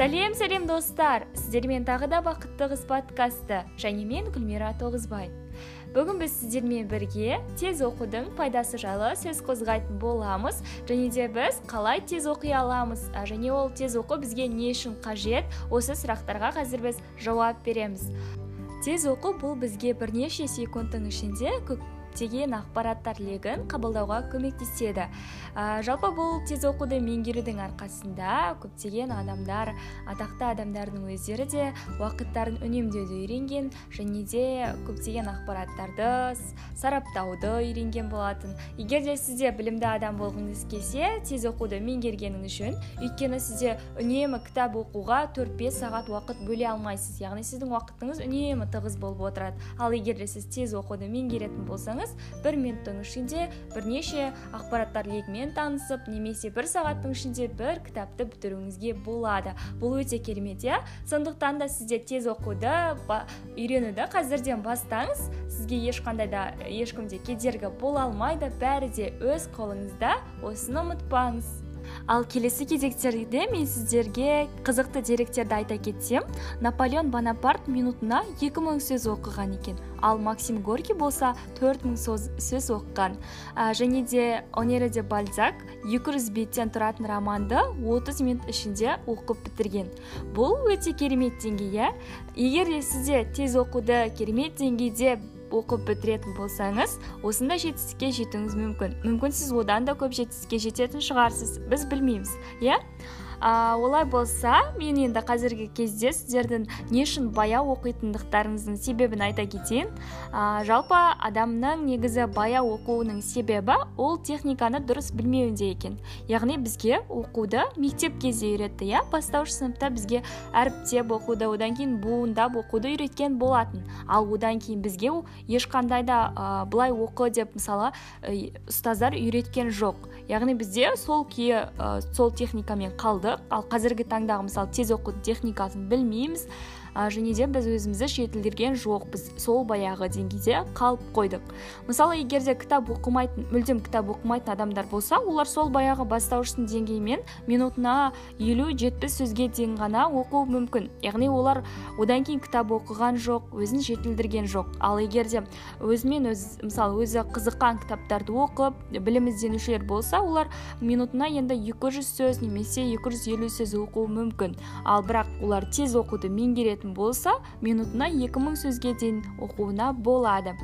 сәлем сәлем достар. Сіздермен тағы да бақытты қыз подкасты. Және мен гүлмира тоғызбай. Бүгін біз сіздермен бірге тез оқудың пайдасы жайлы сөз қозғайтын боламыз. Және де біз қалай тез оқи аламыз? Және ол тез оқу бізге не үшін қажет? Осы сұрақтарға қазір біз жауап береміз. Тез оқу бұл бізге бірнеше секундтың ішінде көптеген ақпараттар легін қабылдауға көмектеседі. Ә, жалпы бұл тез оқуды меңгерудің арқасында көптеген адамдар атақты адамдардың өздері де уақыттарын үнемдеуді үйренген және де көптеген ақпараттарды сараптауды үйренген болатын. Егер де сізде білімді адам болғыңыз келсе тез оқуды меңгергеніңіз үшін өйткені сізде үнемі кітап оқуға 4-5 сағат уақыт бөле алмайсыз. Яғни сіздің уақытыңыз үнемі тығыз болып отырады. Ал егер де сіз тез оқуды меңгеретін болсаңыз бір минуттың ішінде бірнеше ақпараттар легімен танысып немесе бір сағаттың ішінде бір кітапты бітіруіңізге болады. Бұл өте керемет иә? Сондықтан да сізде тез оқуды үйренуді қазірден бастаңыз сізге ешқандай да ешкім де кедергі бола алмайды. Бәрі де өз қолыңызда осыны ұмытпаңыз. Ал келесі кезектерде мен сіздерге қызықты деректерді айта кетсем наполеон бонапарт минутына 2000 сөз оқыған екен. Ал максим горький болса 4000 сөз оқыған. Ә, және де онере де бальзак 200 беттен тұратын романды 30 минут ішінде оқып бітірген. Бұл өте керемет деңгей иә? Егер де сізде тез оқуды керемет деңгейде оқып бітіретін болсаңыз осындай жетістікке жетуіңіз мүмкін. Мүмкін сіз одан да көп жетістікке жететін шығарсыз. Біз білмейміз. Иә? А, олай болса мен енді қазіргі кезде сіздердің не үшін баяу оқитындықтарыңыздың себебін айта кетейін. А, жалпы адамның негізі баяу оқуының себебі ол техниканы дұрыс білмеуінде екен. Яғни бізге оқуды мектеп кезде үйретті иә? Бастауыш сыныпта бізге әріптеп оқуды одан кейін буындап оқуды үйреткен болатын. Ал одан кейін бізге ешқандай да ә, былай оқы деп мысалы ұстаздар үйреткен жоқ. Яғни бізде сол күйі ә, сол техникамен қалды. Ал қазіргі таңдағы мысалы тез оқу техникасын білмейміз. Және де біз өзімізді жетілдірген жоқпыз. Сол баяғы деңгейде қалып қойдық. Мысалы егер де кітап оқымайтын мүлдем кітап оқымайтын адамдар болса олар сол баяғы бастауыштың деңгейімен минутына елу жетпіс сөзге дейін ғана оқуы мүмкін. Яғни олар одан кейін кітап оқыған жоқ өзін жетілдірген жоқ. Ал егер де өзімен өз мысалы өзі қызыққан кітаптарды оқып білім ізденушілер болса олар минутына енді 200 сөз немесе 250 сөз оқуы мүмкін. Ал бірақ олар тез оқуды меңгереді. Болса минутына 2000 сөзге дейін оқуына болады.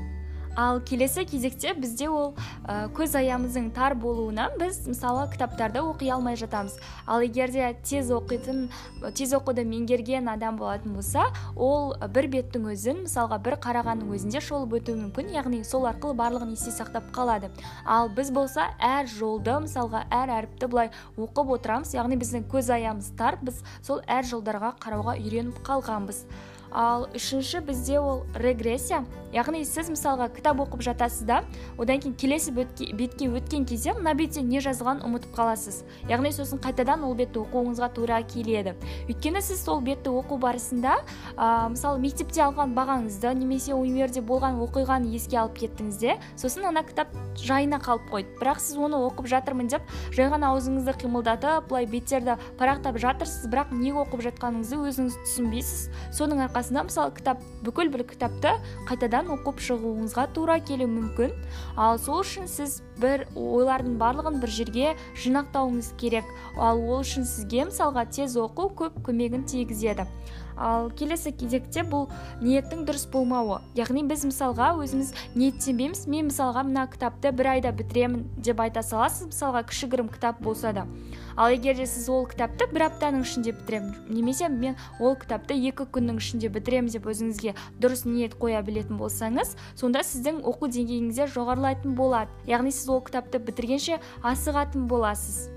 Ал келесі кезекте бізде ол ә, көз аямыздың тар болуынан біз мысалы кітаптарды оқи алмай жатамыз. Ал егер де тез оқитын тез оқуды меңгерген адам болатын болса ол бір беттің өзін мысалға бір қарағанның өзінде шолып өтуі мүмкін яғни сол арқылы барлығын есте сақтап қалады. Ал біз болса әр жолды мысалға әр әріпті былай оқып отырамыз яғни біздің көз аямыз тар біз сол әр жолдарға қарауға үйреніп қалғанбыз. Ал үшінші бізде ол регрессия. Яғни сіз мысалға кітап оқып жатасыз да одан кейін келесі бетке өткен кезде мына бетте не жазылғанын ұмытып қаласыз. Яғни сосын қайтадан ол бетті оқуыңызға тура келеді. Өйткені сіз сол бетті оқу барысында ә, мысалы мектепте алған бағаңызды немесе универде болған оқиғаны еске алып кеттіңіз де сосын ана кітап жайына қалып қойды. Бірақ сіз оны оқып жатырмын деп жай ғана аузыңызды қимылдатып былай беттерді парақтап жатырсыз бірақ не оқып жатқаныңызды өзіңіз түсінбейсіз. Соның арқасында мысалы кітап бүкіл бір кітапты қайтадан оқып шығуыңызға тура келуі мүмкін. Ал сол үшін сіз бір ойлардың барлығын бір жерге жинақтауыңыз керек. Ал ол үшін сізге мысалға тез оқу көп көмегін тигізеді. Ал келесі кезекте бұл ниеттің дұрыс болмауы. Яғни біз мысалға өзіміз ниеттенбейміз мен мысалға мына кітапты бір айда бітіремін деп айта саласыз мысалға кішігірім кітап болса да. Ал егер де сіз ол кітапты бір аптаның ішінде бітіремін немесе мен ол кітапты екі күннің ішінде бітіремін деп өзіңізге дұрыс ниет қоя білетін болсаңыз сонда сіздің оқу деңгейіңіз де жоғарылайтын болады. Яғни сіз ол кітапты бітіргенше асығатын боласыз.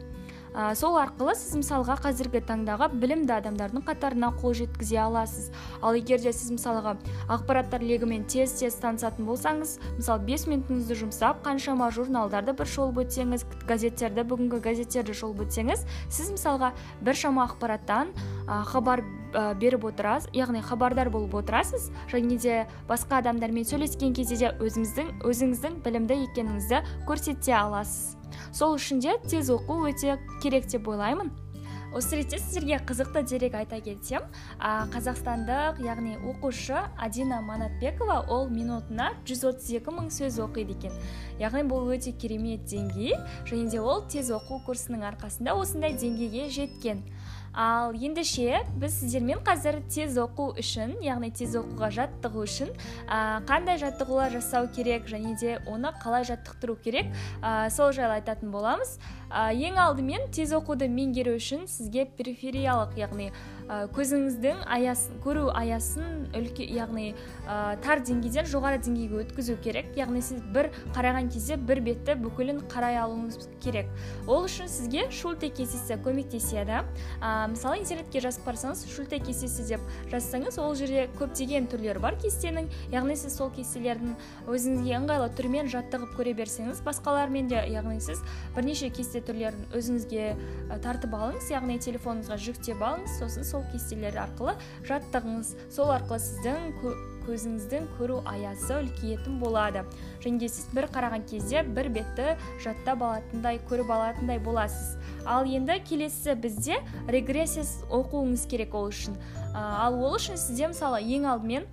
Ә, сол арқылы сіз мысалға қазіргі таңдағы білімді адамдардың қатарына қол жеткізе аласыз. Ал егер де сіз мысалға ақпараттар легімен тез тез танысатын болсаңыз мысалы 5 минутыңызды жұмсап қаншама журналдарды бір шолып өтсеңіз газеттерді бүгінгі газеттерді шолып өтсеңіз сіз мысалға біршама ақпараттан ә, хабар ә, беріп отырасыз яғни хабардар болып отырасыз және де басқа адамдармен сөйлескен кезде де өзіңіздің білімді екеніңізді көрсете аласыз. Сол үшін де тез оқу өте керек деп ойлаймын. Осы ретте сіздерге қызықты дерек айта кетсем қазақстандық яғни оқушы адина манатбекова ол минутына 132 мың сөз оқиды екен. Яғни бұл өте керемет деңгей және де ол тез оқу курсының арқасында осындай деңгейге жеткен. Ал ендеше біз сіздермен қазір тез оқу үшін яғни тез оқуға жаттығу үшін ә, қандай жаттығулар жасау керек және де оны қалай жаттықтыру керек ә, сол жайлы айтатын боламыз. Ә, ең алдымен тез оқуды меңгеру үшін сізге перифериялық яғни көзіңіздің аясын көру аясын үлке яғни ә, тар деңгейден жоғары деңгейге өткізу керек. Яғни сіз бір қараған кезде бір бетті бүкілін қарай алуыңыз керек. Ол үшін сізге шульте кестесі көмектеседі мысалы интернетке жазып қарасаңыз шульте кестесі деп жазсаңыз ол жерде көптеген түрлері бар кестенің. Яғни сіз сол кестелердің өзіңізге ыңғайлы түрмен жаттығып көре берсеңіз басқалармен де яғни сіз бірнеше кесте түрлерін өзіңізге тартып алыңыз. Яғни телефоныңызға жүктеп алыңыз сосын сол кестелер арқылы жаттығыңыз. Сол арқылы сіздің көзіңіздің көру аясы үлкейетін болады. Және де сіз бір қараған кезде бір бетті жаттап алатындай көріп алатындай боласыз. Ал енді келесі бізде регрессия оқуыңыз керек ол үшін. Ал ол үшін сізде мысалы ең алдымен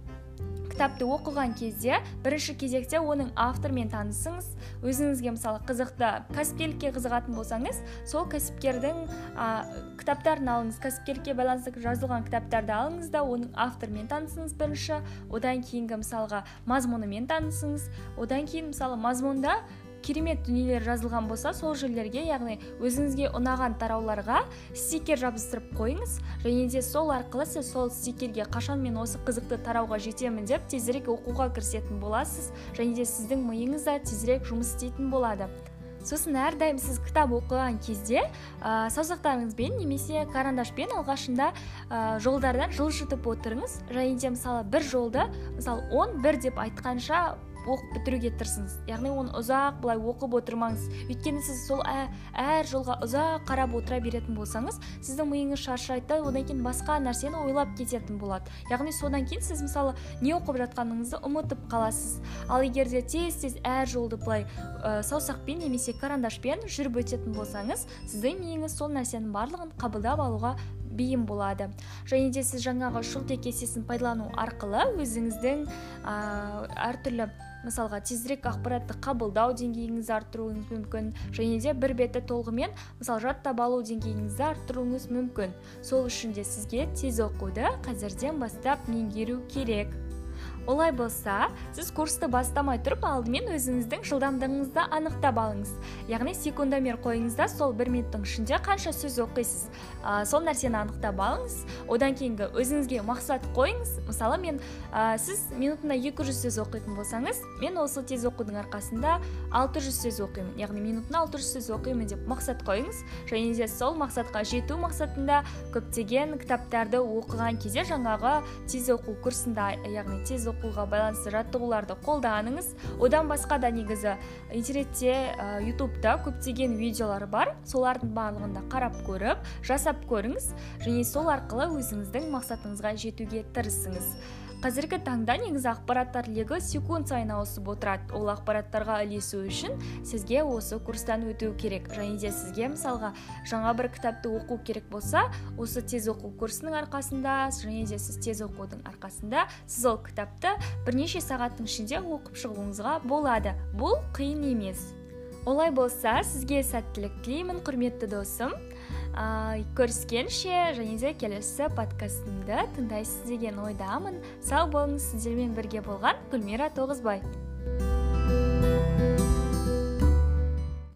кітапты оқыған кезде бірінші кезекте оның авторымен танысыңыз. Өзіңізге мысалы қызықты кәсіпкерлікке қызығатын болсаңыз сол кәсіпкердің ә, кітаптарын алыңыз. Кәсіпкерлікке байланысты жазылған кітаптарды алыңыз да оның авторымен танысыңыз бірінші. Одан кейінгі мысалға мазмұнымен танысыңыз. Одан кейін мысалы мазмұнда керемет дүниелер жазылған болса сол жерлерге яғни өзіңізге ұнаған тарауларға стикер жабыстырып қойыңыз. Және де сол арқылы сіз сол стикерге қашан мен осы қызықты тарауға жетемін деп тезірек оқуға кірісетін боласыз. Және де сіздің миыңыз да тезірек жұмыс істейтін болады. Сосын әрдайым сіз кітап оқыған кезде ә, саусақтарыңызбен немесе карандашпен алғашында ә, жолдардан жылжытып отырыңыз. Және де мысалы бір жолды мысалы он бір деп айтқанша оқып бітіруге тырысыңыз. Яғни оны ұзақ былай оқып отырмаңыз. Өйткені сіз сол ә, әр жолға ұзақ қарап отыра беретін болсаңыз сіздің миыңыз шаршайды да одан кейін басқа нәрсені ойлап кететін болады. Яғни содан кейін сіз мысалы не оқып жатқаныңызды ұмытып қаласыз. Ал егер де тез тез әр жолды былай ә, саусақпен немесе карандашпен жүріп өтетін болсаңыз сіздің миыңыз сол нәрсенің барлығын қабылдап алуға бейім болады. Және де сіз жаңағы шылтек кестесін пайдалану арқылы өзіңіздің ә, әртүрлі мысалға тезірек ақпаратты қабылдау деңгейіңізді арттыруыңыз мүмкін. Және де бір бетті толығымен мысалы жаттап алу деңгейіңізді арттыруыңыз мүмкін. Сол үшін де сізге тез оқуды қазірден бастап меңгеру керек. Олай болса сіз курсты бастамай тұрып алдымен өзіңіздің жылдамдығыңызды анықтап алыңыз. Яғни секундомер қойыңыз да сол бір минуттың ішінде қанша сөз оқисыз. Ә, сол нәрсені анықтап алыңыз. Одан кейінгі өзіңізге мақсат қойыңыз. Мысалы мен ә, сіз минутына 200 сөз оқитын болсаңыз мен осы тез оқудың арқасында 600 сөз оқимын. Яғни минутына 600 сөз оқимын деп мақсат қойыңыз. Және де сол мақсатқа жету мақсатында көптеген кітаптарды оқыған кезде жаңағы тез оқу курсында яғни тез оқуға байланысты жаттығуларды қолданыңыз. Одан басқа да негізі интернетте ә, көптеген видеолар бар. Солардың барлығын да қарап көріп жасап көріңіз және сол арқылы өзіңіздің мақсатыңызға жетуге тырысыңыз. Қазіргі таңда негізі ақпараттар легі секунд сайын ауысып отырады. Ол ақпараттарға ілесу үшін сізге осы курстан өту керек. Және де сізге мысалға жаңа бір кітапты оқу керек болса осы тез оқу курсының арқасында және де сіз тез оқудың арқасында сіз ол кітапты бірнеше сағаттың ішінде оқып шығуыңызға болады. Бұл қиын емес. Олай болса сізге сәттілік тілеймін құрметті досым. Ә, көріскенше және де келесі подкастымды тыңдайсыз деген ойдамын. Сау болыңыз сіздермен бірге болған гүлмира тоғызбай.